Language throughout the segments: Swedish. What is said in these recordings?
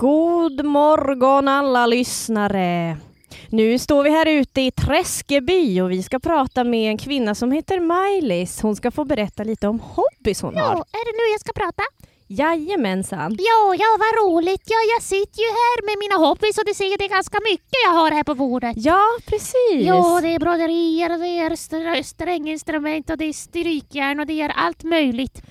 God morgon alla lyssnare! Nu står vi här ute i Träskeby och vi ska prata med en kvinna som heter Maj-Lis. Hon ska få berätta lite om hobbys hon Ja, har. är det nu jag ska prata? Jajamensan. Ja, ja, vad roligt. Ja, jag sitter ju här med mina hobbys och det ser det är ganska mycket jag har här på bordet. Ja, precis. Ja, det är broderier, det är str- stränginstrument och det är strykjärn och det är allt möjligt.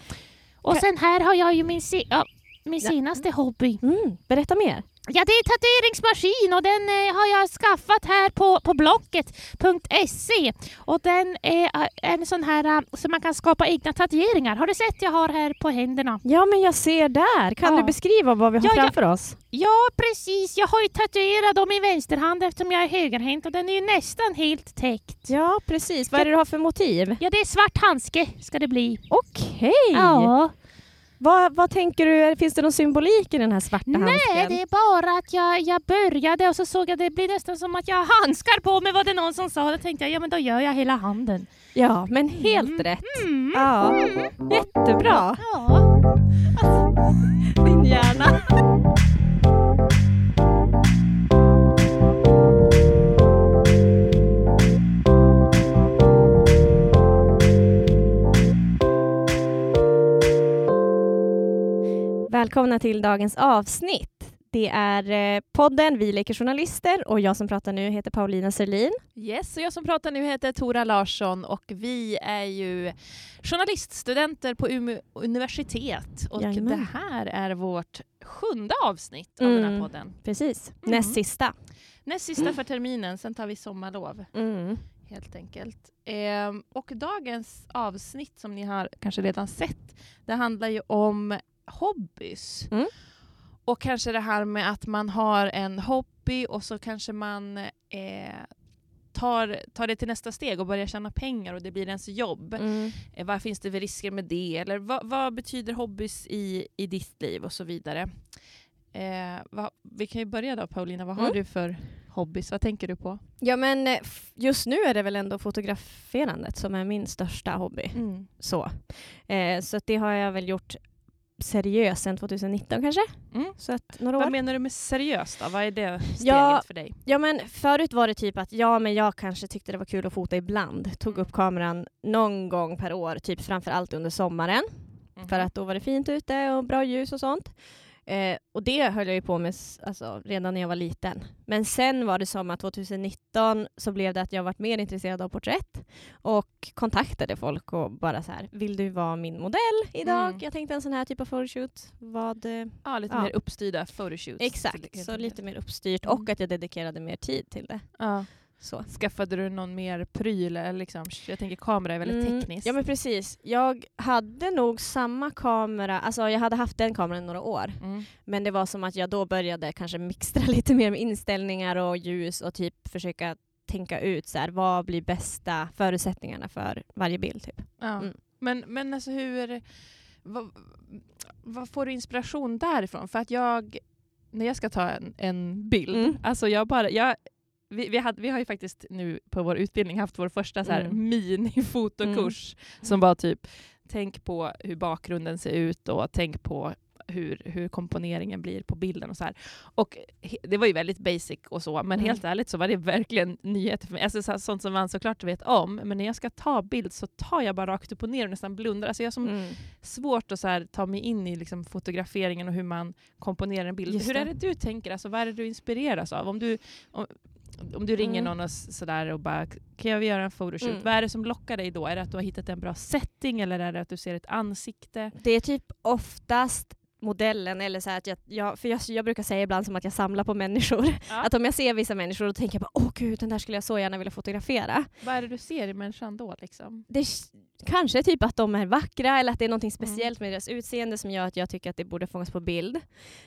Och sen här har jag ju min, ja, min Ja. senaste hobby. Mm, berätta mer. Ja, det är tatueringsmaskin och den eh, har jag skaffat här på, på blocket.se. Och den är eh, en sån här eh, så man kan skapa egna tatueringar. Har du sett jag har här på händerna? Ja, men jag ser där. Kan Ja. du beskriva vad vi har Ja, ja. framför oss? Ja, precis. Jag har ju tatuerat dem i vänsterhand eftersom jag är högerhänt och den är ju nästan helt täckt. Ja, precis. Vad är det du har för motiv? Ja, det är svart handske ska det bli. Okej. Ja. Vad, vad tänker du? Finns det någon symbolik i den här svarta Nej, handsken? det är bara att jag, jag började och så såg jag det blir nästan som att jag har handskar på mig var det någon som sa. Då tänkte jag, ja men då gör jag hela handen. Ja, men helt Mm. rätt. Mm. Ja, Mm. jättebra. Ja. Min hjärna. Välkomna till dagens avsnitt. Det är eh, podden Vi leker journalister och jag som pratar nu heter Paulina Serlin. Yes, och jag som pratar nu heter Tora Larsson och vi är ju journaliststudenter på Umeå universitet. Och Jajamän. det här är vårt sjunde avsnitt av den Mm. här podden. Precis, Mm. näst sista. Näst sista för terminen, sen tar vi sommarlov Mm. helt enkelt. Ehm, och dagens avsnitt som ni har kanske redan sett, det handlar ju om hobbys. Mm. Och kanske det här med att man har en hobby och så kanske man eh, tar, tar det till nästa steg och börjar tjäna pengar och det blir ens jobb. Mm. Eh, vad finns det för risker med det? Eller vad, vad betyder hobbys i, i ditt liv och så vidare? Eh, vad, vi kan ju börja då Paulina, vad har Mm. du för hobbys? Vad tänker du på? Ja men eh, just nu är det väl ändå fotograferandet som är min största hobby. Så, eh, så det har jag väl gjort seriöst sedan 2019 kanske. Mm. Så att några Vad år. menar du med seriöst då? Vad är det steget Ja, för dig? Ja men förut var det typ att ja men jag kanske tyckte det var kul att fota ibland. Tog upp kameran någon gång per år, typ framför allt under sommaren. Mhm. För att då var det fint ute och bra ljus och sånt. Eh, och det höll jag ju på med alltså, redan när jag var liten. Men sen var det som att 2019 så blev det att jag varit mer intresserad av porträtt och kontaktade folk och bara så här, vill du vara min modell idag? Mm. Jag tänkte en sån här typ av photoshoot. Vad, eh, Ja, lite Ja. mer uppstyrda photoshoots. exakt, så lite mer uppstyrt Mm. och att jag dedikerade mer tid till det. Ja. Så. Skaffade du någon mer pryl? Eller liksom, jag tänker kamera är väldigt Mm, tekniskt. Ja men precis. Jag hade nog samma kamera, alltså jag hade haft den kameran några år. Mm. Men det var som att jag då började kanske mixtra lite mer med inställningar och ljus och typ försöka tänka ut så här, vad blir bästa förutsättningarna för varje bild. Typ. Ja. Mm. Men, men alltså hur... Vad, vad får du inspiration därifrån? För att jag, när jag ska ta en, en bild, Mm. alltså jag bara... Jag, vi, vi, hade, vi har ju faktiskt nu på vår utbildning haft vår första så här Mm. mini-fotokurs som var typ tänk på hur bakgrunden ser ut och tänk på hur, hur komponeringen blir på bilden och så här. Och he, det var ju väldigt basic och så, men Mm. helt ärligt så var det verkligen nyheter för mig. Alltså så här, sånt som man såklart vet om, men när jag ska ta bild så tar jag bara rakt upp och ner och nästan blundar. Alltså jag har som Mm. svårt att så här, ta mig in i liksom, fotograferingen och hur man komponerar en bild. Just hur det. är det du tänker? Alltså, vad är det du inspireras av? Om du, om, om du ringer Mm. någon och sådär och bara kan jag göra en photoshoot? Mm. Vad är det som lockar dig då? Är det att du har hittat en bra setting eller är det att du ser ett ansikte? Det är typ oftast modellen eller så att jag, jag, för jag, jag brukar säga ibland som att jag samlar på människor. Ja. Att om jag ser vissa människor då tänker jag bara åh gud den där skulle jag så gärna vilja fotografera. Vad är det du ser i människan då? Liksom? Det är kanske typ att de är vackra eller att det är något Mm. speciellt med deras utseende som gör att jag tycker att det borde fångas på bild.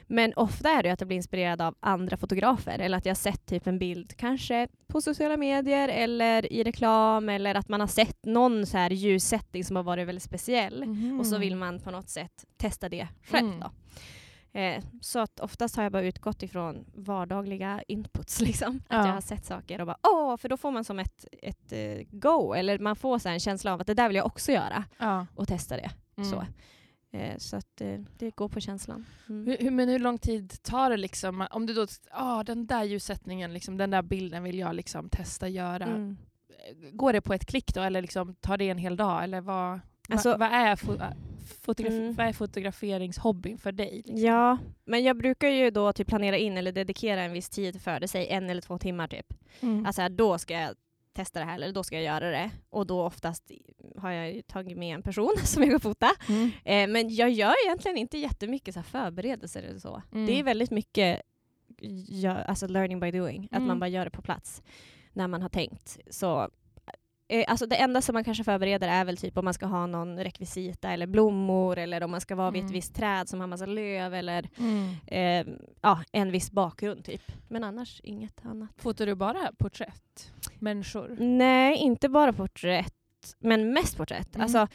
Men ofta är det att jag blir inspirerad av andra fotografer eller att jag har sett typ en bild kanske på sociala medier eller i reklam eller att man har sett någon så här ljussättning som har varit väldigt speciell och så vill man på något sätt testa det själv. Mm. Då. Eh, så att oftast har jag bara utgått ifrån vardagliga inputs. Liksom. Att Ja. jag har sett saker och bara åh, för då får man som ett, ett eh, go. Eller man får så en känsla av att det där vill jag också göra Ja. och testa det. Mm. Så. Eh, så att eh, det går på känslan. Mm. Hur, hur, men hur lång tid tar det liksom? Om du då, ah, den där ljussättningen, liksom, den där bilden vill jag liksom testa göra. Mm. Går det på ett klick då eller liksom, tar det en hel dag? Eller vad, Alltså- vad, är, äh, fotograf, Mm. vad är fotograferingshobbyn för dig? Liksom? Ja, men jag brukar ju då typ planera in eller dedikera en viss tid för det, säg en eller två timmar typ. Mm. Alltså då ska jag testa det här eller då ska jag göra det. Och då oftast har jag tagit med en person som jag ska fota. Mm. Eh, men jag gör egentligen inte jättemycket så här förberedelser eller så. Mm. Det är väldigt mycket alltså learning by doing, att Mm. man bara gör det på plats när man har tänkt. Så, eh, alltså det enda som man kanske förbereder är väl typ om man ska ha någon rekvisita eller blommor eller om man ska vara vid ett Mm. visst träd som har massa löv eller Mm. eh, ja, en viss bakgrund typ. Men annars inget annat. Fotar du bara porträtt? Människor? Nej, inte bara porträtt, men mest porträtt. Mm. Alltså,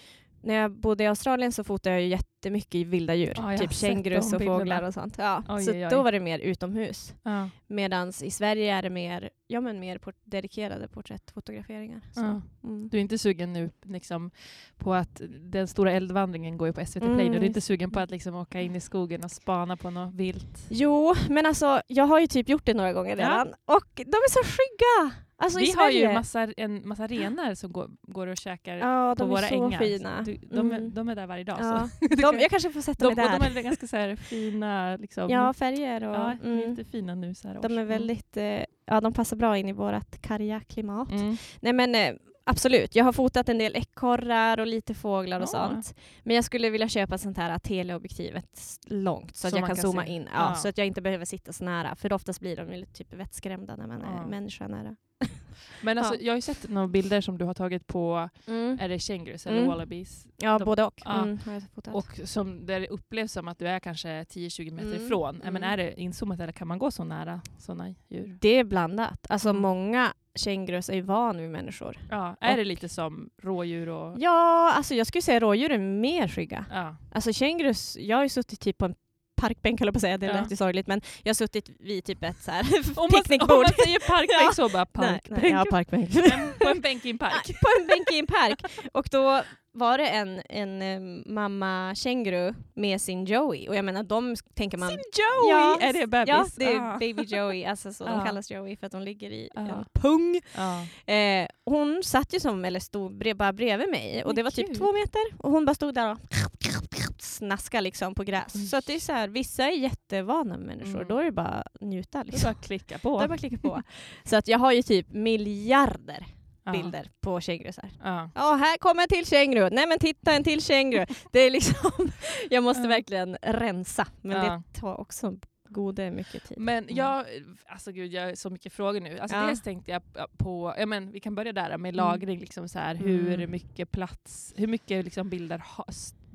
när jag bodde i Australien så fotade jag ju jättemycket vilda djur. Ja, har typ kängurus och fåglar och sånt. Ja, Oj, så oj, oj. då var det mer utomhus. Ja. Medan i Sverige är det mer, ja, men mer port- dedikerade porträttfotograferingar. Ja. mm. Du är inte sugen nu liksom, på att den stora eldvandringen går ju på SVT Play Mm. nu. Du är inte sugen på att liksom, åka in i skogen och spana på något vilt? Jo, men alltså jag har ju typ gjort det några gånger Ja. redan. Och de är så skygga! Alltså Vi har ju massa, en massa renar som går, går och käkar Ja, på de våra är så ängar. fina. Du, de, är, Mm. de är där varje dag. Ja. Så. De, jag kanske får sätta de, mig där. de är ganska så här fina. Liksom. Ja, färger och... ja, mm. jättefina nu. Så här De är års. väldigt, eh, ja de passar bra in i vårt karga klimat. Mm. Nej men eh, absolut, jag har fotat en del ekorrar och lite fåglar och Ja. sånt. Men jag skulle vilja köpa sånt här teleobjektivet långt så att Så jag man kan, kan zooma se. in. Ja, Ja. Så att jag inte behöver sitta så nära. För oftast blir de ju typ vettskrämda när man är människa nära. Men alltså, Ja. jag har ju sett några bilder som du har tagit på, är det kängurus eller Mm. wallabies? Ja, de- både och. ja. Mm. Och som, där det upplevs som att du är kanske 10-20 meter Mm. ifrån. Men Mm. är det inzoomat eller kan man gå så nära sådana djur? det är blandat. Alltså Mm. många kängurus är ju van vid människor. Ja, är Och- det lite som rådjur och... Ja, alltså jag skulle säga rådjur är mer skygga. Ja. Alltså kängurus, jag har ju suttit typ på en parkbänk höll jag på att säga, det Ja. lät ju sorgligt men jag har suttit vid typ ett så här Om, man, om picknickbord. man säger parkbänk Ja. så bara Nej, parkbänk. nej, ja, parkbänk. På en bänk i en park. på en bänk i en park. Och då var det en, en eh, mamma känguru med sin Joey och jag menar de tänker man Sin Joey! Ja, är det bebis? Ja, det är Ah. baby Joey, alltså så Ja. de kallas Joey för att de ligger i Ja. en pung. Ja. Eh, hon satt ju som, eller stod bara bredvid mig och det var typ två meter och hon bara stod där och snaskade liksom på gräs. Oj. Så att det är så här, vissa är jättevana människor, Mm. då är det bara att njuta Det är liksom. bara att klicka på. det bara klicka på. så att jag har ju typ miljarder Ja. bilder på kängurusar. Ja. Ja, här kommer en till känguru. Nej men titta en till känguru. Det är liksom, jag måste Ja. verkligen rensa. Men Ja. det tar också gode mycket tid. Men Mm. jag, alltså gud jag har så mycket frågor nu. Alltså Ja. Dels tänkte jag på, ja men vi kan börja där med Mm. lagring, liksom så här, hur Mm. mycket plats, hur mycket liksom bilder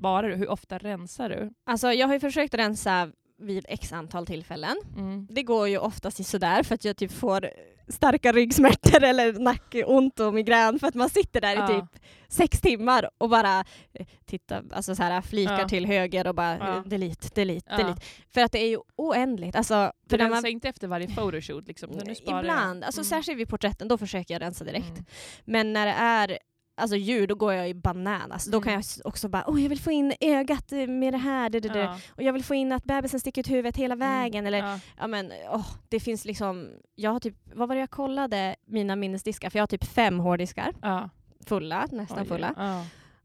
sparar du, hur ofta rensar du? Alltså jag har ju försökt rensa vid x antal tillfällen. Mm. Det går ju oftast sådär för att jag typ får starka ryggsmärtor eller nackont och migrän för att man sitter där Ja. i typ sex timmar och bara eh, tittar, alltså så här, flikar Ja. till höger och bara Ja. eh, delete, delete, Ja. delete. För att det är ju oändligt. Alltså, Du för när rensar man, inte efter varje photoshoot? Liksom, utan du sparar- ibland, alltså Mm. särskilt vid porträtten, då försöker jag rensa direkt. Mm. Men när det är alltså, djur, då går jag i bananas. Då Mm. kan jag s- också bara, åh jag vill få in ögat eh, med det här, det, det, det. Ja. och jag vill få in att bebisen sticker ut huvudet hela Mm. vägen. Eller, Ja. ja, men, åh, det finns liksom, jag har typ, vad var det jag kollade mina minnesdiskar? För jag har typ fem hårddiskar Ja. fulla, nästan Oj, fulla.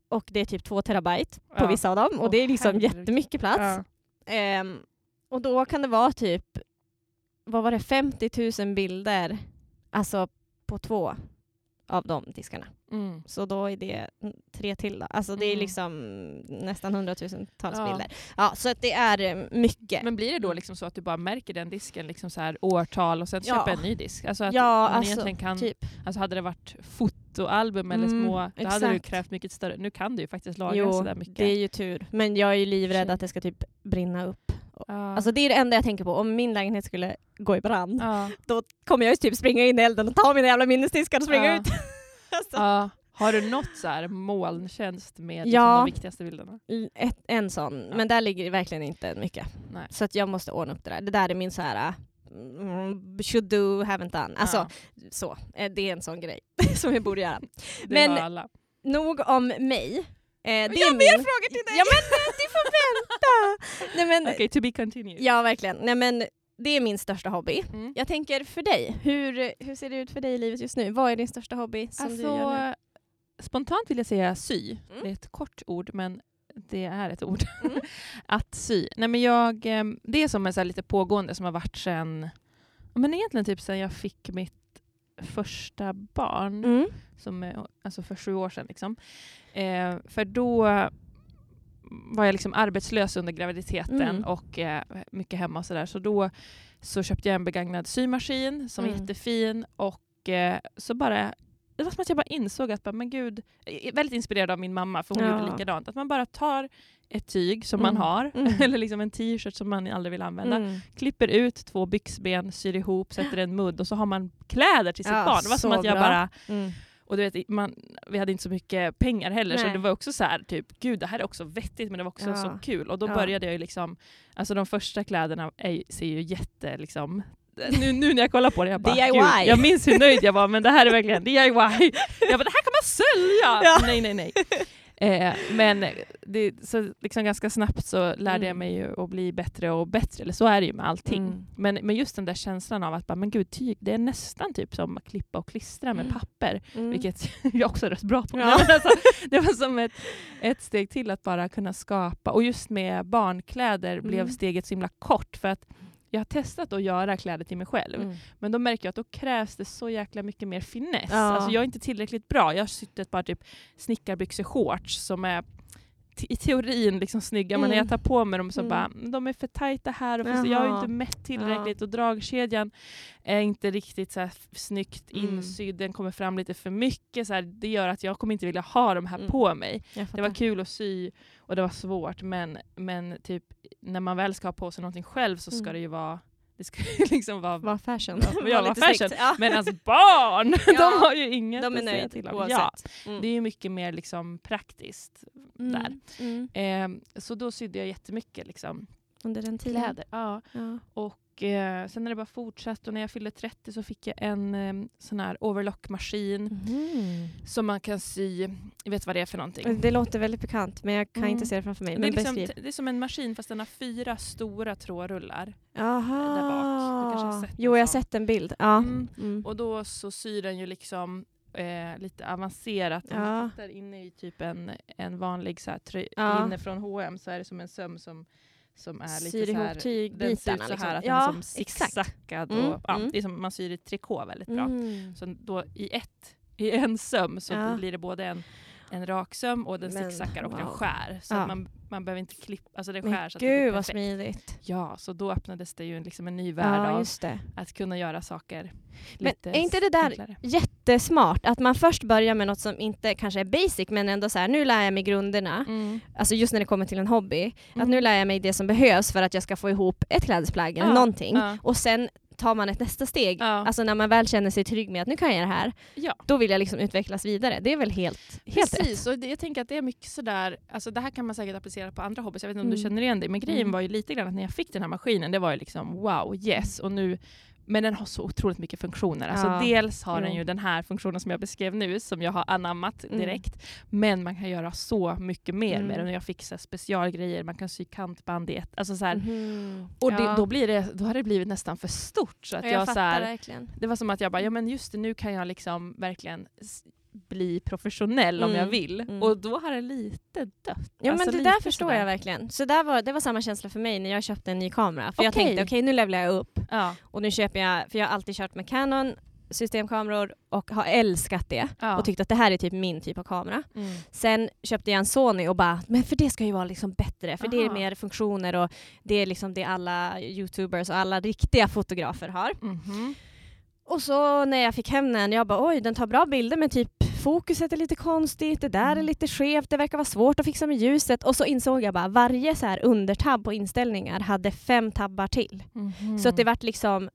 Och det är typ två terabyte på vissa av dem. Och Åh, det är liksom herregud. jättemycket plats. Ehm, och då kan det vara typ, vad var det, 50 000 bilder, alltså på två av de diskarna. Mm. Så då är det tre till då. Alltså det är Mm. liksom nästan hundratusentals Ja. bilder. Ja, så att det är eh, mycket. Men blir det då liksom så att du bara märker den disken, liksom så här årtal och sen Ja. köper en ny disk? Alltså att ja, man alltså, kan, typ. alltså hade det varit fotoalbum eller Mm, små, då hade du exakt. krävt mycket större. Nu kan du ju faktiskt lagra Jo, sådär mycket. det är ju tur. Men jag är ju livrädd att det ska typ brinna upp. Ja. Alltså det är det enda jag tänker på. Om min lägenhet skulle gå i brand, ja. då kommer jag ju typ springa in i elden och ta mina jävla minnesdiskar och springa Ja. ut. alltså, Ja. Har du något så här molntjänst med liksom Ja. de viktigaste bilderna? ett, en sån, Ja. men där ligger det verkligen inte mycket. Nej. Så att jag måste ordna upp det där. Det där är min så här mm, should do, haven't done. Alltså ja, så, eh, det är en sån grej som vi borde göra. det men-. Nog om mig. det Jag har är mer min... frågor till dig! Ja men eh, du får vänta! Nej, men, Okej, to be continued. Ja verkligen. Nej, men det är min största hobby. Mm. Jag tänker för dig, hur, hur ser det ut för dig i livet just nu? Vad är din största hobby som du gör nu? Alltså, spontant vill jag säga sy. Mm. Det är ett kort ord, men det är ett ord. Mm. att sy. Nej, men jag, eh, det är som en så lite pågående som har varit sen, men egentligen typ sen jag fick mitt första barn, Mm. som alltså för sju år sedan. Liksom. Eh, för då var jag liksom arbetslös under graviditeten Mm. och eh, mycket hemma och sådär. Så då så köpte jag en begagnad symaskin som var Mm. jättefin och eh, så bara det var som att jag bara insåg att, bara, men gud, jag är väldigt inspirerad av min mamma för hon Ja. gjorde likadant. Att man bara tar ett tyg som Mm. man har, Mm. eller liksom en t-shirt som man aldrig vill använda, Mm. klipper ut två byxben, syr ihop, sätter en mudd och så har man kläder till sitt Ja, barn. Det var som att jag bra. bara Mm. Och du vet, man, vi hade inte så mycket pengar heller så Nej. det var också så här, typ, gud det här är också vettigt men det var också Ja. så kul. Och då Ja. började jag ju liksom, alltså de första kläderna är, ser ju jätte liksom, nu, nu när jag kollar på det, jag bara, DIY. Jag minns hur nöjd jag var men det här är verkligen DIY. Jag bara, det här kan man sälja! Ja. Nej, nej, nej. Eh, men det, så liksom ganska snabbt så lärde jag Mm. mig ju att bli bättre och bättre, eller så är det ju med allting. Mm. Men, men just den där känslan av att bara, men gud, tyg, det är nästan typ som att klippa och klistra med Mm. papper. Mm. Vilket jag också är rätt bra på. Ja. Alltså, det var som ett, ett steg till att bara kunna skapa. Och just med barnkläder blev Mm. steget så himla kort. För att jag har testat att göra kläder till mig själv. Mm. Men då märker jag att då krävs det så jäkla mycket mer finess. Ja. Alltså jag är inte tillräckligt bra. Jag har sytt ett par typ snickarbyxor shorts som är i teorin liksom snygga men när Mm. jag tar på mig dem så Mm. bara "Mm, de är för tajta här och jag har ju inte mätt tillräckligt och dragkedjan är inte riktigt så här snyggt Mm. insydd, den kommer fram lite för mycket. Så här, det gör att jag kommer inte vilja ha de här Mm. på mig. Det var kul att sy och det var svårt men, men typ när man väl ska ha på sig någonting själv så ska Mm. det ju vara det ska ju liksom vara Var fashion. Ja, men jag var fashion. Ja. men alltså barn, Ja, de har ju inget De är att säga till om. oavsett. Ja, Mm. det är ju mycket mer liksom praktiskt Mm. Där. Mm. Ehm, så då sydde jag jättemycket liksom, Under den tiden. kläder. Ja. Ja. Och eh, sen har det bara fortsatt och när jag fyllde 30 så fick jag en eh, sån här overlockmaskin Mhm. som man kan sy, jag vet vad det är för någonting. Det låter väldigt bekant men jag kan Mm. inte se det framför mig. det, är liksom, det är som en maskin fast den har fyra stora trådrullar. Aha. där bak. Jo, jag har sett en bild. Ja. Mm. Mm. Och då så syr den ju liksom eh, lite avancerat. Om Ja. man tittar inne i typ en, en vanlig så här, tröj, Ja. linne från H&M så är det som en söm som, som är lite Syr så här, den ser ut så liksom. här att ja, den är som exakt. zigzackad. Mm, Och, ja, mm. Det är som man syr i trikå väldigt bra. Mm. Så då i ett, i en söm så blir det både en, en rak söm och den Men, zigzaggar och den wow. skär. Så Ja. att man, man behöver inte klippa, alltså den Men skär så att gud vad smidigt. Ja, så då öppnades det ju liksom en ny värld Ja, av att kunna göra saker Men lite är inte det där enklare. jättesmart att man först börjar med något som inte kanske är basic men ändå så här, nu lär jag mig grunderna. Mm. Alltså just när det kommer till en hobby. Att Mm. nu lär jag mig det som behövs för att jag ska få ihop ett klädesplagg eller Ja, någonting. Och sen tar man ett nästa steg. Ja. Alltså när man väl känner sig trygg med att nu kan jag det här. Ja. Då vill jag liksom utvecklas vidare. Det är väl helt, helt rätt. Precis, och det, jag tänker att det är mycket sådär, alltså det här kan man säkert applicera på andra hobbys, jag vet inte om du Mm. känner igen det, men grejen Mm. var ju lite grann att när jag fick den här maskinen, det var ju liksom wow, yes, och nu men den har så otroligt mycket funktioner. Alltså Ja. dels har den ju den här funktionen som jag beskrev nu, som jag har anammat Mm. direkt. Men man kan göra så mycket mer Mm. med den. Jag här specialgrejer, man kan sy kantband i ett. Alltså så här, Mhm. Och det, Ja. då, blir det, då har det blivit nästan för stort. Så att Ja, jag, jag så här, det var som att jag bara, ja men just det, nu kan jag liksom verkligen bli professionell om Mm, jag vill. mm. Och då har det lite dött. Ja Alltså men det där förstår sådär. jag verkligen. Så där var, det var samma känsla för mig när jag köpte en ny kamera. För jag Okej. tänkte okej nu levlar jag upp Ja, och nu köper jag, för jag har alltid kört med Canon systemkameror och har älskat det ja. och tyckt att det här är typ min typ av kamera. mm. Sen köpte jag en Sony och bara, men för det ska ju vara liksom bättre för det är Aha. mer funktioner och det är liksom det alla youtubers och alla riktiga fotografer har. Mhm. Och så när jag fick hem den, jag bara oj den tar bra bilder men typ fokuset är lite konstigt, det där är Mm. lite skevt, det verkar vara svårt att fixa med ljuset. Och så insåg jag bara varje så här undertabb på inställningar hade fem tabbar till. Mhm. Så att det vart liksom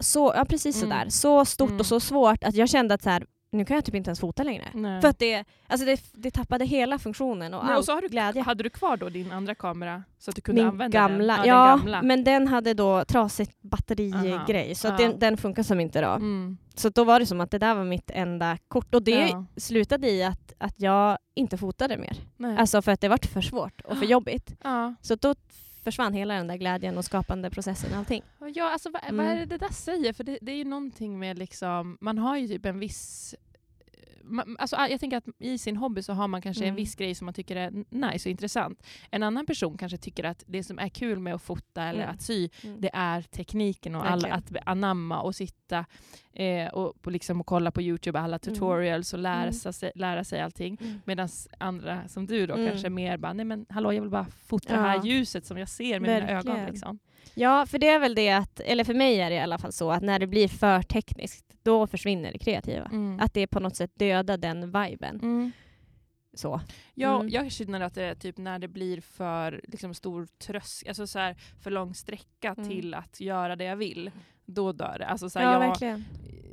så, ja precis Mm. sådär, så stort Mm. och så svårt att jag kände att så här, nu kan jag typ inte ens fota längre. Nej. För att det, alltså det, det tappade hela funktionen och Nej, och så har du, glädje. Hade du kvar då din andra kamera så att du kunde Min använda gamla, den? ja, den gamla. men den hade då trasigt batterigrej så Ja. den, den funkar som inte då. Mm. så då var det som att det där var mitt enda kort. Och det Ja. slutade i att, att jag inte fotade mer. Nej. Alltså för att det var för svårt och för jobbigt. ja. Så då försvann hela den där glädjen och skapande processen och allting. Ja, alltså, vad, vad Mm. är det det där säger? För det, det är ju någonting med liksom, man har ju typ en viss man, alltså, jag tänker att i sin hobby så har man kanske en Mm. viss grej som man tycker är nice och intressant. En annan person kanske tycker att det som är kul med att fota eller Mm. att sy, det är tekniken och Verkligen. att anamma och sitta eh, och, och, liksom, och kolla på Youtube alla Mm. tutorials och lära, Mm. sig, lära sig allting. Medan andra som du då Mm. kanske mer bara, nej men hallå jag vill bara fota det Ja. här ljuset som jag ser med mina Verkligen. ögon. Liksom. Ja, för det är väl det att, eller för mig är det i alla fall så att när det blir för tekniskt, då försvinner det kreativa. Mm. Att det på något sätt dödar den viben. Mm. Så. Ja, Mm. Jag känner att det är typ när det blir för liksom, stor trösk, alltså så här, för lång sträcka Mm. till att göra det jag vill, då dör det. Alltså, så här, Ja, jag, verkligen.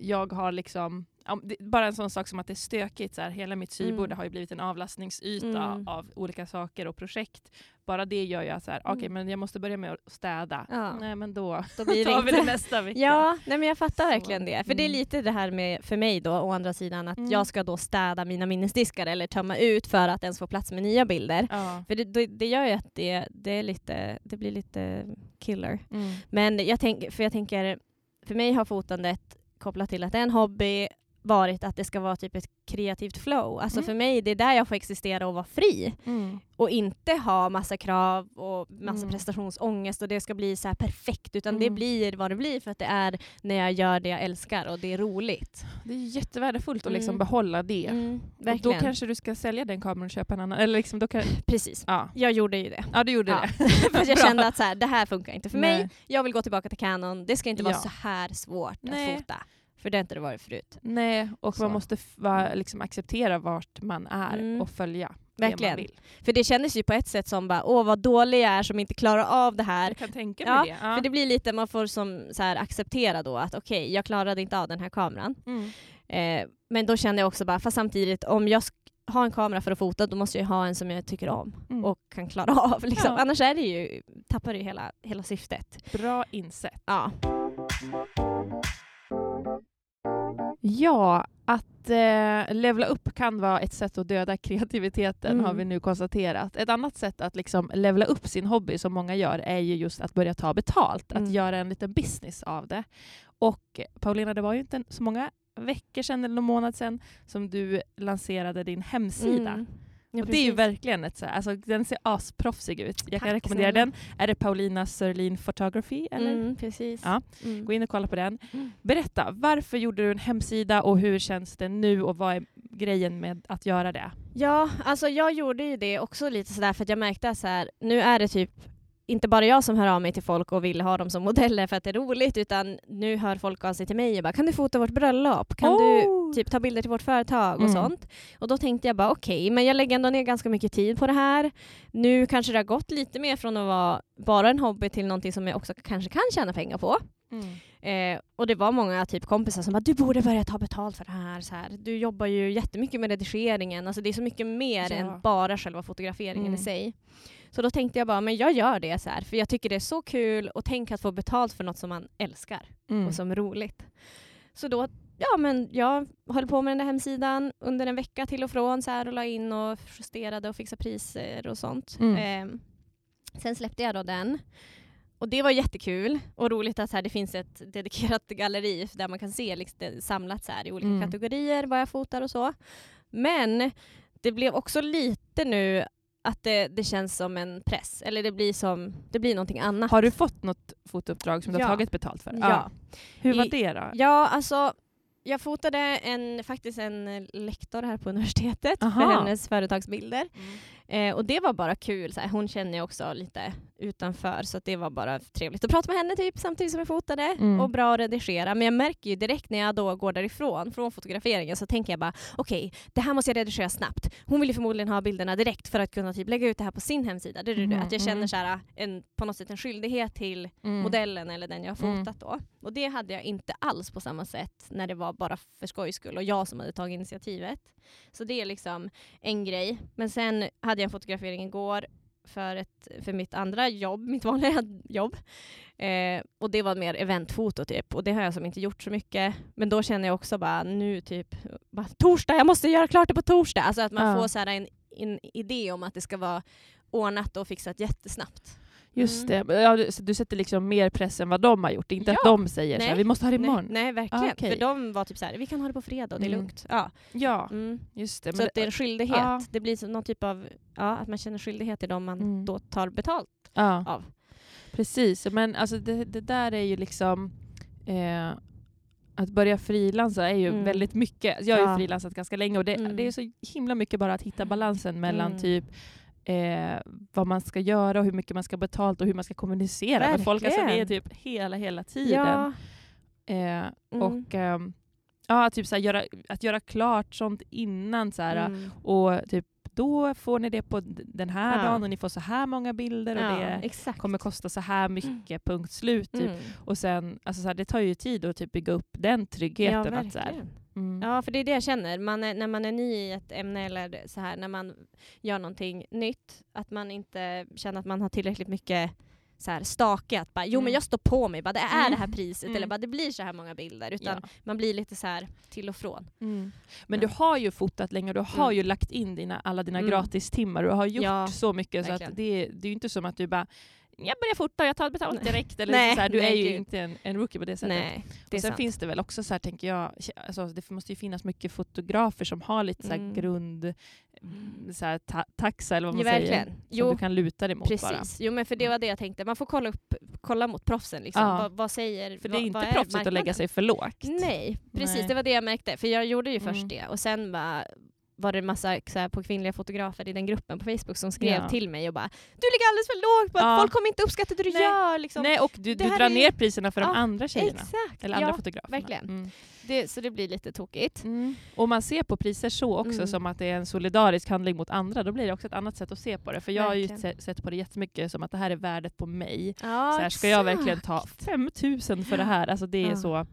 jag har liksom, det, bara en sån sak som att det är stökigt, så här, hela mitt sybord Mm. har ju blivit en avlastningsyta Mm. av olika saker och projekt. Bara det gör jag så här, Mm. men jag måste börja med att städa. Ja. Nej men då Då blir tar vi det nästa vecka. Ja, nej men jag fattar Så. verkligen det. För det är Mm. lite det här med, för mig då, å andra sidan, att Mm. jag ska då städa mina minnesdiskar eller tömma ut för att ens få plats med nya bilder. Ja. För det, det, det gör ju att det, det, är lite, det blir lite killer. Mm. Men jag, tänk, för jag tänker, för mig har fotandet kopplat till att det är en hobby varit att det ska vara typ ett kreativt flow. Alltså Mm. för mig, det är där jag får existera och vara fri. Mm. Och inte ha massa krav och massa Mm. prestationsångest och det ska bli så perfekt. Utan det Mm. blir vad det blir för att det är när jag gör det jag älskar och det är roligt. Det är jättevärdefullt att liksom Mm. behålla det. Mm, och då kanske du ska sälja den kameran och köpa en annan. Eller liksom, då kan, Precis. ja. Jag gjorde ju det. ja, du gjorde Ja. det. för jag kände att så här, det här funkar inte för mig. Nej. Jag vill gå tillbaka till Canon. Det ska inte vara Ja. så här svårt Nej. att fota. För det har inte det varit förut. Nej, och Så. man måste va, liksom acceptera vart man är Mm. och följa det man Verkligen. vill. För det kändes ju på ett sätt som bara, åh vad dålig jag är som inte klarar av det här. Jag kan tänka Ja, mig det. Ja. För det blir lite, man får som så här acceptera då att okej, jag klarade inte av den här kameran. Mm. Eh, men då kände jag också bara, fast samtidigt om jag har en kamera för att fota, då måste jag ha en som jag tycker om Mm. och kan klara av. Liksom. Ja. Annars är det ju, tappar det ju hela, hela syftet. Bra insett. Ja. Ja, att eh, levla upp kan vara ett sätt att döda kreativiteten Mm. har vi nu konstaterat. Ett annat sätt att liksom levla upp sin hobby som många gör är ju just att börja ta betalt, Mm. att göra en liten business av det. Och Paulina, det var ju inte så många veckor sedan eller någon månad sedan som du lanserade din hemsida. Mm. Ja, och det är ju verkligen ett så här, alltså den ser asproffsig ut. Jag kan Tack rekommendera snälla. den. Är det Paulina Sörlin Photography? Eller? Mm, precis. Ja. Mm. Gå in och kolla på den. Mm. Berätta, varför gjorde du en hemsida och hur känns det nu och vad är grejen med att göra det? Ja, alltså jag gjorde ju det också lite sådär för att jag märkte att så här, nu är det typ inte bara jag som hör av mig till folk och vill ha dem som modeller för att det är roligt utan nu hör folk av sig till mig och bara kan du fota vårt bröllop? Kan du Oh! typ ta bilder till vårt företag och Mm. sånt? Och då tänkte jag bara okej, men jag lägger ändå ner ganska mycket tid på det här. Nu kanske det har gått lite mer från att vara bara en hobby till någonting som jag också kanske kan tjäna pengar på. Mm. Eh, och det var många typ kompisar som bara du borde börja ta betalt för det här. Så här. Du jobbar ju jättemycket med redigeringen. Alltså det är så mycket mer Ja. än bara själva fotograferingen Mm. i sig. Så då tänkte jag bara, men jag gör det så här. För jag tycker det är så kul och tänk att få betalt för något som man älskar Mm. och som är roligt. Så då, ja men jag höll på med den där hemsidan under en vecka till och från så här och la in och justerade och fixade priser och sånt. Mm. Eh, sen släppte jag då den. Och det var jättekul och roligt att så här, det finns ett dedikerat galleri där man kan se liksom, samlat så här, i olika Mm. kategorier vad jag fotar och så. Men det blev också lite nu att det, det känns som en press, eller det blir som det blir någonting annat. Har du fått något fotouppdrag som du Ja. har tagit betalt för? Ja. Hur var I- det då? Ja, alltså jag fotade en, faktiskt en lektor här på universitetet Aha. för hennes företagsbilder. Mm. Eh, och det var bara kul. Så här, hon känner jag också lite utanför så att det var bara trevligt att prata med henne typ, samtidigt som jag fotade. Mm. Och bra att redigera. Men jag märker ju direkt när jag då går därifrån, från fotograferingen, så tänker jag bara okej, det här måste jag redigera snabbt. Hon vill ju förmodligen ha bilderna direkt för att kunna typ lägga ut det här på sin hemsida. Det det, Mhm, Att jag känner mm. så här, en, på något sätt en skyldighet till Mm. modellen eller den jag har Mm. fotat då. Och det hade jag inte alls på samma sätt när det var bara för skojs skull och jag som hade tagit initiativet. Så det är liksom en grej. Men sen hade jag en fotografering igår för, ett, för mitt andra jobb, mitt vanliga jobb. Eh, och det var mer eventfoto typ. Och det har jag som inte gjort så mycket. Men då känner jag också bara nu typ, bara, torsdag, jag måste göra klart det på torsdag. Alltså att man Ja. får så här en, en idé om att det ska vara ordnat och fixat jättesnabbt. Just Mm. det. Ja, du, så du sätter liksom mer press än vad de har gjort. Inte att Ja. de säger så Nej. vi måste ha det Nej, imorgon. nej, verkligen. Ah, okej. För de var typ så vi kan ha det på fredag det är Mm. lugnt. Ja. Ja, Mm. just det. Så att det är en skyldighet. Ja. Det blir någon typ av, ja, att man känner skyldighet till dem man Mm. då tar betalt av. Precis, men alltså det, det där är ju liksom... Eh, att börja frilansa är ju Mm. väldigt mycket. Jag har ju Ja. frilansat ganska länge och det, Mm. det är så himla mycket bara att hitta balansen mellan Mm. typ eh, vad man ska göra och hur mycket man ska betalt och hur man ska kommunicera med folk. Alltså det är Verkligen. typ hela, hela tiden. Ja. Eh, Mm. Och ehm, ja, typ så göra, att göra klart sånt innan. Så Mm. Och typ då får ni det på den här Ja. dagen och ni får så här många bilder och ja, det exakt. kommer kosta så här mycket, punkt slut. Typ. Mm. Och sen, alltså så här, det tar ju tid att typ bygga upp den Ja, tryggheten. att så här, verkligen. Mm. Ja, för det är det jag känner. Man är, när man är ny i ett ämne eller så här, när man gör någonting nytt, att man inte känner att man har tillräckligt mycket så här stake att bara, jo men Mm. jag står på mig, bara, det är Mm. det här priset Mm. eller bara det blir så här många bilder. Utan Ja. man blir lite så här till och från. Mm. Men du har ju fotat länge och du har Mm. ju lagt in dina, alla dina Mm. gratistimmar. Du har gjort Ja, så mycket så att det, det är ju inte som att du bara jag börjar fota, jag tar betalt direkt. Eller Nej, så här, du nej, är ju gud. inte en, en rookie på det sättet. Nej, det och sen sant. finns det väl också så här, tänker jag, alltså, det måste ju finnas mycket fotografer som har lite så här Mm. grund, så här, ta, taxa eller vad man Ja, säger. verkligen. Som Jo, du kan luta dig mot bara. Precis. Jo men för det var det jag tänkte. Man får kolla, upp, kolla mot proffsen. Liksom. Ja. Vad, vad säger För det är inte proffsigt att lägga sig för lågt. Nej, precis. Nej. Det var det jag märkte. För jag gjorde ju först Mm. det och sen bara var det massa så här, på kvinnliga fotografer i den gruppen på Facebook som skrev Ja. till mig och bara Du ligger alldeles för lågt, Ja. folk kommer inte uppskatta det du Nej. gör. Liksom. Nej, och du, du drar är- ner priserna för de andra tjejerna. Exakt. Eller andra fotograferna. verkligen. Mm. det, så det blir lite tokigt. Mm. Och man ser på priser så också, Mm. som att det är en solidarisk handling mot andra, då blir det också ett annat sätt att se på det. För jag har ju Verkligen. se- sett på det jättemycket som att det här är värdet på mig. Ja, så här, ska jag verkligen ta 5000 för det här? Alltså det är så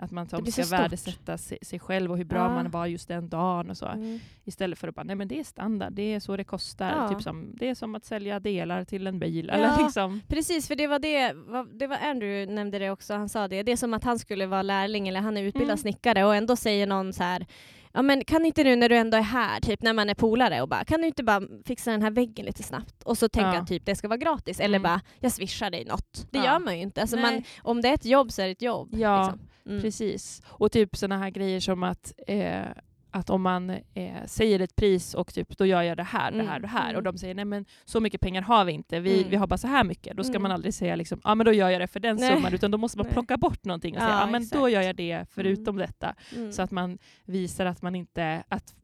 att man blir ska värdesätta sig, sig själv och hur bra Ja. man var just den dagen och så. Mm. Istället för att bara, nej men det är standard, det är så det kostar. Ja. Typ som, det är som att sälja delar till en bil. Ja. Eller liksom. Precis, för det var det, det var Andrew nämnde det också, han sa det. Det är som att han skulle vara lärling eller han är utbildad Mm. snickare och ändå säger någon så här Ja men kan inte du när du ändå är här, typ när man är polare och bara kan du inte bara fixa den här väggen lite snabbt? Och så tänker Ja. typ det ska vara gratis eller Mm. bara jag swishar dig något. Det Ja. gör man ju inte. Alltså man, om det är ett jobb så är det ett jobb. Ja, liksom. Mm. Precis. Och typ såna här grejer som att, eh, att om man eh, säger ett pris och typ då gör jag det här, det här, Mm, det här mm. och de säger nej men så mycket pengar har vi inte, vi, Mm. vi har bara så här mycket. Då ska Mm. man aldrig säga liksom, ja men då gör jag det för den Nej. summan utan då måste man Nej. plocka bort någonting och säga ja men då exakt. gör jag det förutom detta. Mm. Så att man visar att man inte, att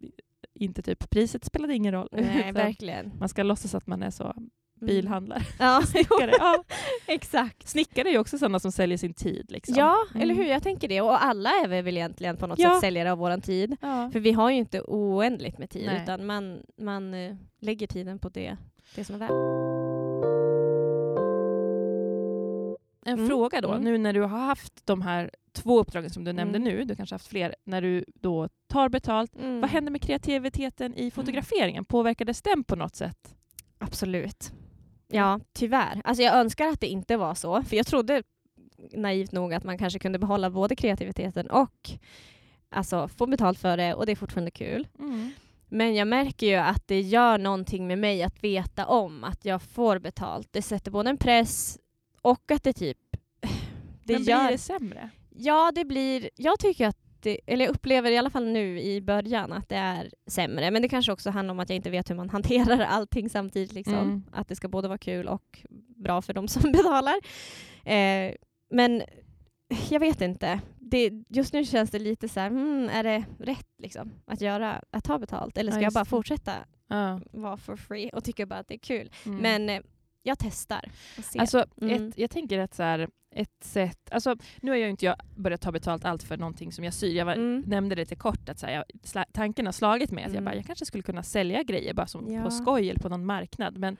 inte typ priset spelade ingen roll. Nej, verkligen. man ska låtsas att man är så Mm. Bilhandlare. Ja, Snickare, ja. exakt. Snickare är ju också sådana som säljer sin tid. Liksom. Ja, Mm. eller hur? Jag tänker det. Och alla är vi väl egentligen på något Ja. sätt säljare av våran tid. Ja. För vi har ju inte oändligt med tid Nej. utan man, man eh, lägger tiden på det, det som är värt. En Mm, fråga då, mm. nu när du har haft de här två uppdragen som du nämnde Mm. nu, du kanske haft fler, när du då tar betalt, Mm. vad händer med kreativiteten i fotograferingen? Påverkades den på något sätt? Absolut. Ja, tyvärr. Alltså jag önskar att det inte var så, för jag trodde naivt nog att man kanske kunde behålla både kreativiteten och alltså, få betalt för det och det är fortfarande kul. Men jag märker ju att det gör någonting med mig att veta om att jag får betalt. Det sätter både en press och att det typ... Det Men gör... blir det sämre? Ja, det blir... Jag tycker att det, eller jag upplever i alla fall nu i början att det är sämre. Men det kanske också handlar om att jag inte vet hur man hanterar allting samtidigt. Liksom. Mm. Att det ska både vara kul och bra för de som betalar. Eh, men jag vet inte. Det, just nu känns det lite så här, hmm, är det rätt liksom, att, göra, att ta betalt? Eller ska Ja, jag bara fortsätta Ja. vara for free och tycka bara att det är kul? Mm. Men eh, jag testar och ser. Alltså, Mm. ett, jag tänker att så här, ett sätt... Alltså, nu har jag inte jag börjat ta betalt allt för någonting som jag syr. Jag var, Mm. nämnde det lite kort, att så här, jag, sla, tanken har slagit mig att jag, Mm. bara, jag kanske skulle kunna sälja grejer bara som Ja. på skoj eller på någon marknad. Men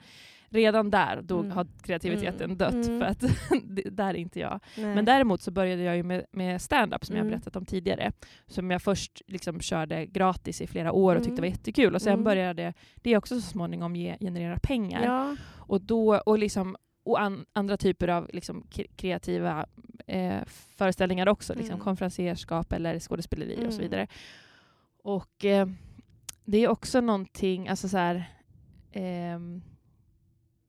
redan där då Mm. har kreativiteten Mm. dött, Mm. för att där är inte jag. Nej. Men däremot så började jag ju med, med stand-up som jag Mm. berättat om tidigare. Som jag först liksom körde gratis i flera år och tyckte Mm. var jättekul. Och sen Mm. började det också så småningom ge, generera pengar. Ja. Och, då, och, liksom, och an, andra typer av liksom, kreativa eh, föreställningar också. Liksom, Mm. Konferenserskap eller skådespeleri och så Mm. vidare. Och eh, det är också någonting, alltså så här... ehm,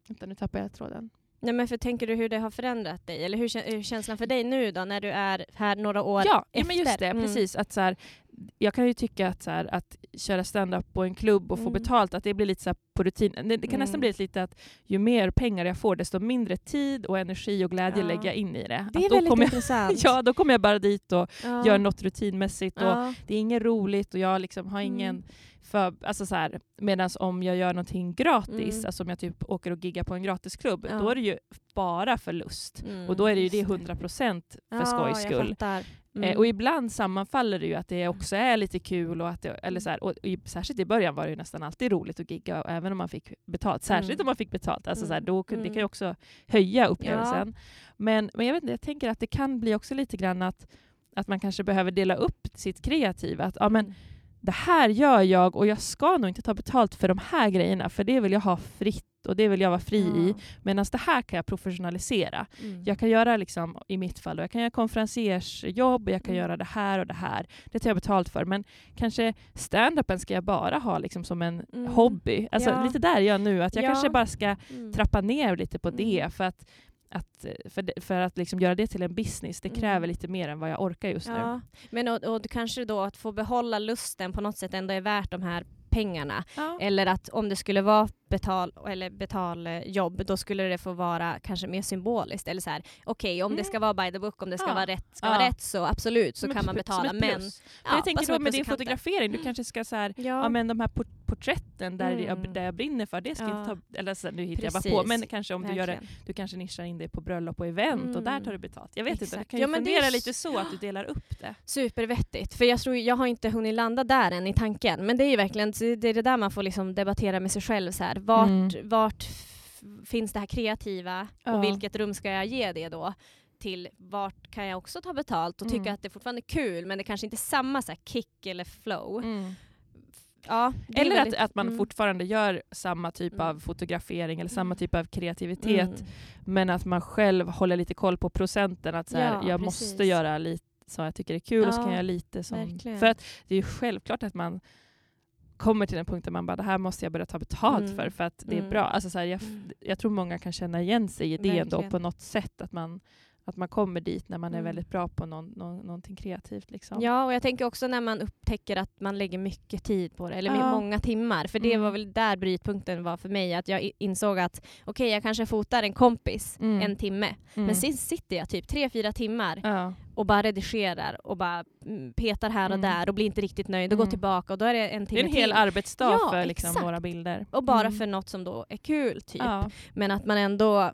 vänta, nu tappar jag tråden. Nej, men för tänker du hur det har förändrat dig? Eller hur, hur känslan för dig nu då, när du är här några år Ja, efter? ja men just det. Mm. Precis. Att så här, jag kan ju tycka att, så här, att köra stand-up på en klubb och få Mm. betalt, att det blir lite så på rutin. Det, det kan Mm. nästan bli lite att ju mer pengar jag får, desto mindre tid och energi och glädje Ja. lägger jag in i det. Det Att är då väldigt jag, intressant. Ja, då kommer jag bara dit och ja. gör något rutinmässigt. Och Ja. det är inget roligt och jag liksom har ingen... Mm. För, alltså så här, Medan om jag gör någonting gratis, Mm. alltså om jag typ åker och giggar på en gratisklubb, Ja. då är det ju bara för lust. Mm, Och då är det ju det just 100% för ja, skojs skull. Eh, Mm. och ibland sammanfaller det ju att det också är lite kul. Och att det, eller så här, och i, särskilt i början var det ju nästan alltid roligt att gigga, även om man fick betalt. Särskilt Mm. om man fick betalt. Alltså så här, Mm. då, kunde- Det Mm. kan ju också höja upplevelsen. Men, men jag, vet inte, jag tänker att det kan bli också lite grann att, att man kanske behöver dela upp sitt kreativa. Att, ja, men, Mm. Det här gör jag och jag ska nog inte ta betalt för de här grejerna, för det vill jag ha fritt och det vill jag vara fri i. Medan det här kan jag professionalisera. Mm. Jag kan göra, liksom, i mitt fall, då, jag kan göra konferenciersjobb, jag kan Mm. göra det här och det här. Det tar jag betalt för. Men kanske stand-upen ska jag bara ha liksom, som en Mm. hobby. Alltså, Ja. Lite där är jag nu, att jag Ja. kanske bara ska Mm. trappa ner lite på Mm. det. För att, att, för, det- för att liksom göra det till en business, det kräver Mm. lite mer än vad jag orkar just nu. Ja, men och, och kanske då att få behålla lusten på något sätt ändå är värt de här pengarna. Ja. Eller att om det skulle vara betal, eller betaljobb, då skulle det få vara kanske mer symboliskt. Eller så här, okej om det Mm. ska vara by the book, om det ska Ja. vara rätt, ska Ja. vara rätt så absolut så Som kan man betala. Men, Men jag tänker då med din fotografering, du kanske ska så här, Ja, men de här port- porträtten där, Mm. jag, där jag brinner för, det ska inte ta... Eller så, nu hittar jag bara på, Precis. men kanske om du gör det verkligen. du kanske nischar in dig på bröllop och event och där Mm. tar du betalt. Jag vet inte, du Exakt. kan ju Ja, men det är fundera lite så att du delar upp det. Supervettigt. För jag tror jag har inte hunnit landa där än i tanken. Men det är ju verkligen det, är det där man får liksom debattera med sig själv. Så här. Vart, Mm. vart finns det här kreativa Ja. och vilket rum ska jag ge det då? Till vart kan jag också ta betalt och tycka Mm. att det fortfarande är kul men det kanske inte är samma så här, kick eller flow. Ja, det är Eller väldigt- att, att man mm. fortfarande gör samma typ Mm. av fotografering eller samma Mm. typ av kreativitet Mm. men att man själv håller lite koll på procenten. Att så här, Ja, jag precis. måste göra lite så jag tycker det är kul och så kan Ja, jag göra lite som... verkligen. För att det är ju självklart att man kommer till en punkt där man bara det här måste jag börja ta betalt Mm. för för att det är Mm. bra. Alltså så här, jag, Mm. jag tror många kan känna igen sig i det ändå på något sätt. Att man, att man kommer dit när man är Mm. väldigt bra på någon, någon, någonting kreativt. Liksom. Ja, och jag tänker också när man upptäcker att man lägger mycket tid på det, eller Ja. många timmar. För det Mm. var väl där brytpunkten var för mig, att jag insåg att okej, jag kanske fotar en kompis Mm. en timme, Mm. men sen sitter jag typ tre, fyra timmar Ja. och bara redigerar och bara mm, petar här och Mm. där och blir inte riktigt nöjd och går tillbaka och då är det en Det timme är en hel till. arbetsdag Ja, för liksom några bilder. Och bara för något som då är kul, typ. Men att man ändå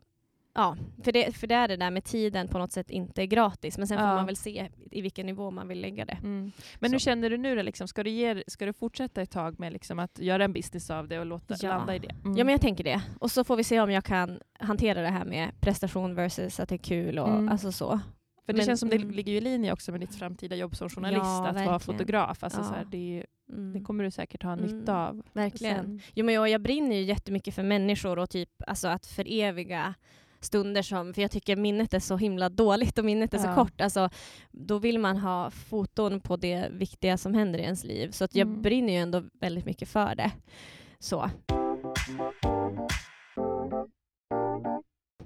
Ja, för det, för det är det där med tiden på något sätt inte gratis. Men sen får Ja. man väl se i vilken nivå man vill lägga det. Mm. Men hur Så. känner du nu då? Liksom? Ska, du ge, ska du fortsätta ett tag med liksom att göra en business av det och låta, Ja. landa i det? Mm. Ja men jag tänker det. Och så får vi se om jag kan hantera det här med prestation versus att det är kul och Mm. alltså så. För det Men- känns som det mm. ligger i linje också med ditt framtida jobb som journalist, Ja, att vara verkligen. fotograf. Alltså Ja. så här, det, Mm. det kommer du säkert ha Mm. nytta av. Verkligen. sen. Jo, men jag, jag brinner ju jättemycket för människor och typ alltså att föreviga stunder som, för jag tycker minnet är så himla dåligt och minnet är så Ja. kort. Alltså, då vill man ha foton på det viktiga som händer i ens liv. Så att jag Mm. brinner ju ändå väldigt mycket för det. Så.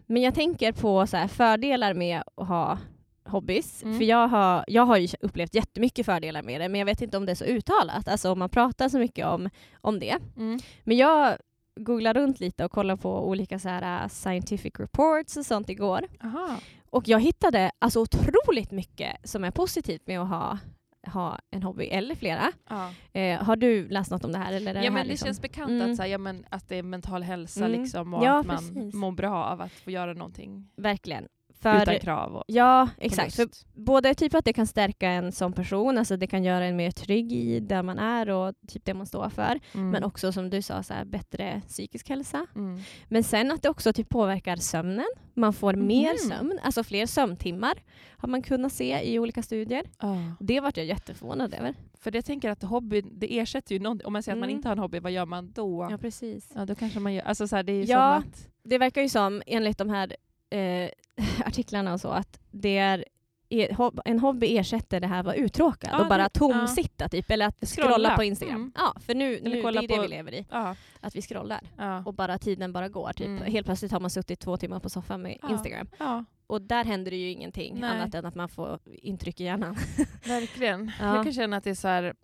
Men jag tänker på så här, fördelar med att ha hobbys. Mm. För jag har, jag har ju upplevt jättemycket fördelar med det, men jag vet inte om det är så uttalat. Alltså om man pratar så mycket om, om det. Mm. Men jag googlade runt lite och kollade på olika så här, uh, scientific reports och sånt igår. Aha. Och jag hittade alltså otroligt mycket som är positivt med att ha, ha en hobby, eller flera. Ja. Eh, har du läst något om det här? Eller det Ja, här men det liksom? känns bekant Mm. att, så här, ja, men, att det är mental hälsa Mm. liksom, och Ja, att man precis. mår bra av att få göra någonting. Verkligen. För, Utan krav och ja, exakt. För både typ att det kan stärka en som person, alltså det kan göra en mer trygg i där man är och typ det man står för. Mm. Men också som du sa, så här, bättre psykisk hälsa. Mm. Men sen att det också typ påverkar sömnen. Man får mer Mhm. sömn, alltså fler sömntimmar har man kunnat se i olika studier. Ja. Det vart jag jätteförvånad över. För jag tänker att hobby, det ersätter ju någonting. Om man säger att man Mm. inte har en hobby, vad gör man då? Ja, precis. Ja, då kanske man gör... Alltså så här, det är ju Ja. att... Det verkar ju som, enligt de här eh, artiklarna och så, att det är e- en hobby ersätter det här att vara uttråkad Ja, och bara tomsitta typ, eller att scrolla, Scrolla. på Instagram. Mm. Ja, för nu, nu det är det på- vi lever i. Ja. Att vi scrollar. Ja. Och bara tiden bara går. Typ. Mm. Helt plötsligt har man suttit två timmar på soffan med Ja. Instagram. ja, Och där händer det ju ingenting Nej. annat än att man får intryck i hjärnan. verkligen. Ja. Jag kan känna att det är så här,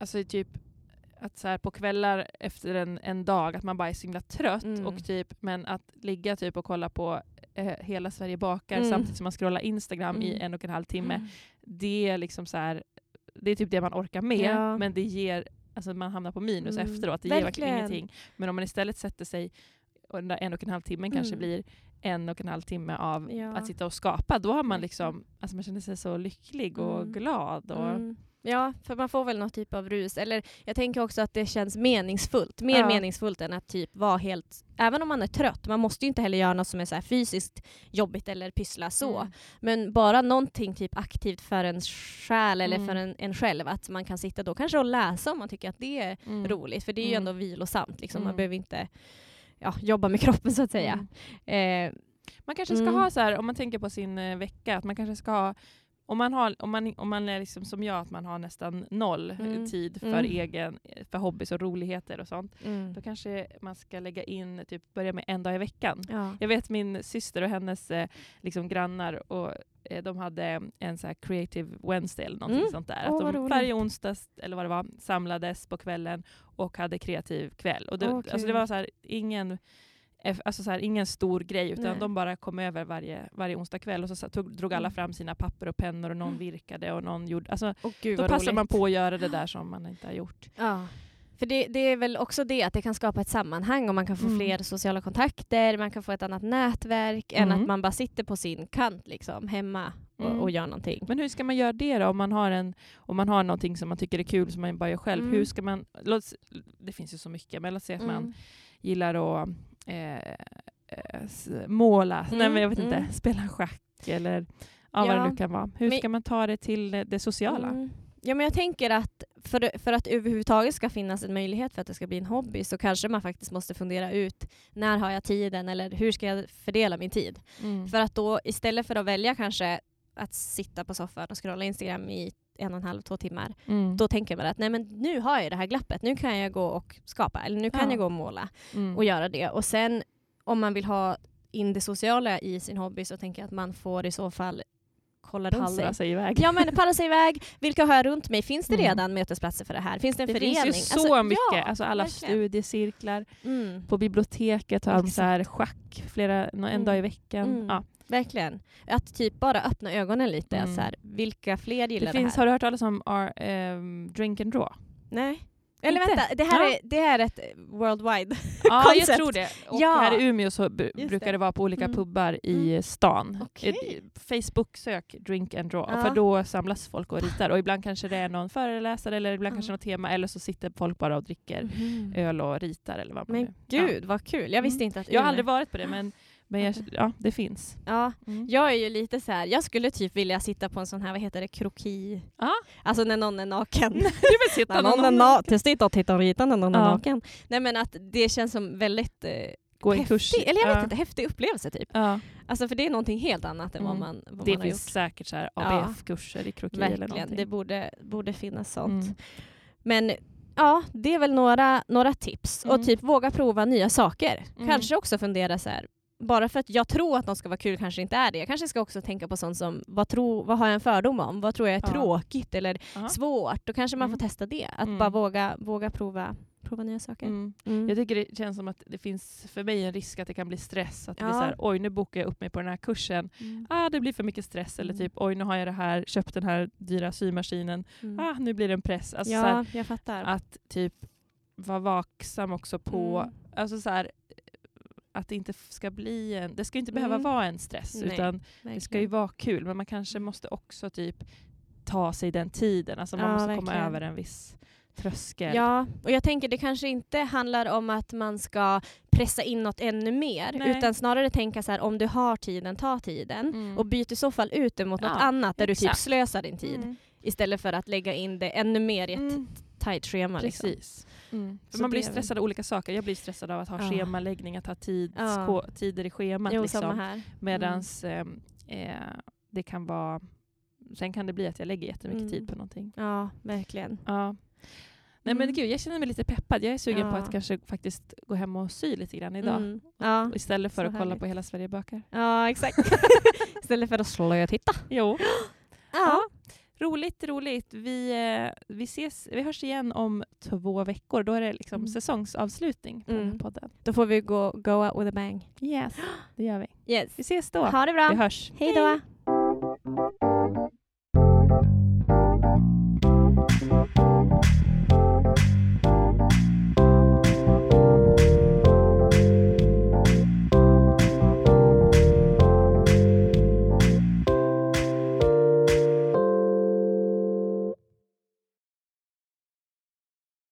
alltså typ att så här på kvällar efter en, en dag, att man bara är så himla trött. Mm. Och typ, men att ligga typ och kolla på eh, Hela Sverige bakar Mm. samtidigt som man scrollar Instagram i Mm. en och en halv timme. Det är liksom så här, det är typ det man orkar med, Ja. men det ger, alltså man hamnar på minus Mm. efteråt. Det ger verkligen ingenting. Men om man istället sätter sig, och den där en och en halv timmen kanske Mm. blir en och en halv timme av Ja. att sitta och skapa, då har man liksom, alltså man känner sig så lycklig och Mm. glad. Och, Mm. Ja, för man får väl någon typ av rus. Eller jag tänker också att det känns meningsfullt. Mer Ja. meningsfullt än att typ vara helt... Även om man är trött, man måste ju inte heller göra något som är så fysiskt jobbigt eller pyssla så. Mm. Men bara någonting typ aktivt för en själ eller Mm. för en, en själv. Att man kan sitta då kanske och läsa om man tycker att det är Mm. roligt. För det är ju Mm. ändå vilosamt. Liksom. Man Mm. behöver inte ja, jobba med kroppen så att säga. Mm. Eh, Man kanske ska ha så här, om man tänker på sin eh, vecka, att man kanske ska ha om man, har, om, man, om man är liksom som jag, att man har nästan noll Mm. tid för, Mm. egen, för hobbys och roligheter och sånt, mm. då kanske man ska lägga in, typ börja med en dag i veckan. ja. Jag vet min syster och hennes eh, liksom, grannar, och, eh, de hade en så här creative Wednesday eller någonting Mm. sånt där. Att vad de varje onsdag eller vad det var, samlades på kvällen och hade kreativ kväll. Och det, Åh, alltså, kul. det var så här, ingen Alltså så här, ingen stor grej, utan Nej. de bara kom över varje, varje onsdag kväll och så, tog, drog alla Mm. fram sina papper och pennor och någon Mm. virkade och någon gjorde... Alltså, Och gud, då passar roligt. man på att göra det där som man inte har gjort. Ja. För det, det är väl också det att det kan skapa ett sammanhang och man kan få Mm. fler sociala kontakter, man kan få ett annat nätverk än Mm. att man bara sitter på sin kant liksom, hemma och, Mm. och gör någonting. Men hur ska man göra det då? Om man har, en, om man har någonting som man tycker är kul som man bara gör själv. Mm. Hur ska man... Låt, det finns ju så mycket, men låt säga att man Mm. gillar att eh, eh, måla, Nej, Mm, men jag vet inte, mm. spela schack eller ja, vad Ja. det nu kan vara. Hur Men- ska man ta det till det sociala? Mm. Ja, men jag tänker att för, för att överhuvudtaget ska finnas en möjlighet för att det ska bli en hobby så kanske man faktiskt måste fundera ut när har jag tiden eller hur ska jag fördela min tid? Mm. För att då istället för att välja kanske att sitta på soffan och scrolla Instagram i en och en halv, två timmar Mm. då tänker man att nej men nu har jag det här glappet, nu kan jag gå och skapa eller nu kan Ja. jag gå och måla Mm. och göra det. Och sen om man vill ha in det sociala i sin hobby så tänker jag att man får i så fall kolla runt sig. Sig iväg. Ja men palla sig iväg, vilka har jag runt mig? Finns det Mm. redan mötesplatser för det här? Finns det en Det förening? finns ju så Alltså, mycket. Ja, alltså alla verkligen. studiecirklar. Mm, På biblioteket har de så här schack flera, en Mm. dag i veckan. Mm. Ja. Verkligen. Att typ bara öppna ögonen lite. Mm. Så här, vilka fler gillar Det det, finns, här? har du hört talas om R, ehm, Drink and Draw? Nej. Eller Inte? vänta, det här, Ja. är, det här är ett worldwide. Ja, jag Koncept. tror det. Och Ja. här i Umeå så brukar det. det vara på olika Mm. pubbar i stan. Okej. Ett- Facebook-sök Drink and Draw, Ja. för då samlas folk och ritar. Och ibland kanske det är någon föreläsare eller ibland Ja. kanske något tema, eller så sitter folk bara och dricker öl och ritar eller vad man Mm. Men nu... Ja. gud vad kul, jag visste inte att Jag har Umeå- aldrig varit på det, men, men jag, ja, det finns. Ja, Mm. jag är ju lite så här. jag skulle typ vilja sitta på en sån här, vad heter det, kroki? Ja. Alltså när någon är naken. Du vill sitta när någon är någon na- till sitta och titta och rita när någon är Ja. naken. Nej men att det känns som väldigt eh, gå en häftig, kurs. eller jag vet Ja. inte, häftig upplevelse typ. Ja. Alltså för det är någonting helt annat än vad Mm. man, vad Det man har finns gjort. säkert så här Ja. ABF-kurser i kroki eller Verkligen, någonting. det borde, borde finnas sånt. Mm. Men ja, det är väl några, några tips. Mm. Och typ våga prova nya saker. Mm. Kanske också fundera så här. Bara för att jag tror att något ska vara kul kanske inte är det. Jag kanske ska också tänka på sånt som vad, tro, vad har jag en fördom om? Vad tror jag är Ja. tråkigt eller Ja. svårt? Då kanske man Mm. får testa det. Att Mm. bara våga, våga prova, prova nya saker. Mm. Mm. Jag tycker det känns som att det finns för mig en risk att det kan bli stress. Att det blir Ja. så här, oj nu bokar jag upp mig på den här kursen. Mm. Ah, det blir för mycket stress. Eller Mm. typ, oj nu har jag det här, köpt den här dyra symaskinen. Ah, nu blir det en press. Alltså, så här, ja, jag fattar. att typ vara vaksam också på, alltså så här, att det inte ska bli en, det ska inte behöva Mm. vara en stress Nej, utan det ska ju Verkligen. vara kul men man kanske måste också typ ta sig den tiden, alltså man Ja, måste komma verkligen. över en viss tröskel. Ja, och jag tänker det kanske inte handlar om att man ska pressa in något ännu mer, Nej. utan snarare tänka så här om du har tiden, ta tiden. Mm. Och byt i så fall ut det mot något Ja, annat där du typ exakt. slösar din tid. Mm. Istället för att lägga in det ännu mer i ett Mm. tajt schema. Liksom. Precis. Mm. Man blir stressad av olika saker. Jag blir stressad av att ha Ja. schemaläggning, att ha tids, Ja. tider i schemat. Jo, liksom. samma här. Medans ehm, eh, det kan vara... Sen kan det bli att jag lägger jättemycket Mm. tid på någonting. Ja, verkligen. Ja. Nej men Mm. gud, jag känner mig lite peppad. Jag är sugen på Ja. att kanske faktiskt gå hem och sy lite grann idag. Mm. Ja. Istället för Så att kolla härligt. på Hela Sverige bakar. ja, exakt. Istället för att slötitta. Jo. Ja. Roligt, roligt. Vi, eh, vi, ses, vi hörs igen om två veckor. Då är det liksom Mm. säsongsavslutning på den här Mm. podden. Då får vi gå go out with a bang. Yes, det gör vi. Yes. Vi ses då. Ha det bra. Vi hörs. Hej då.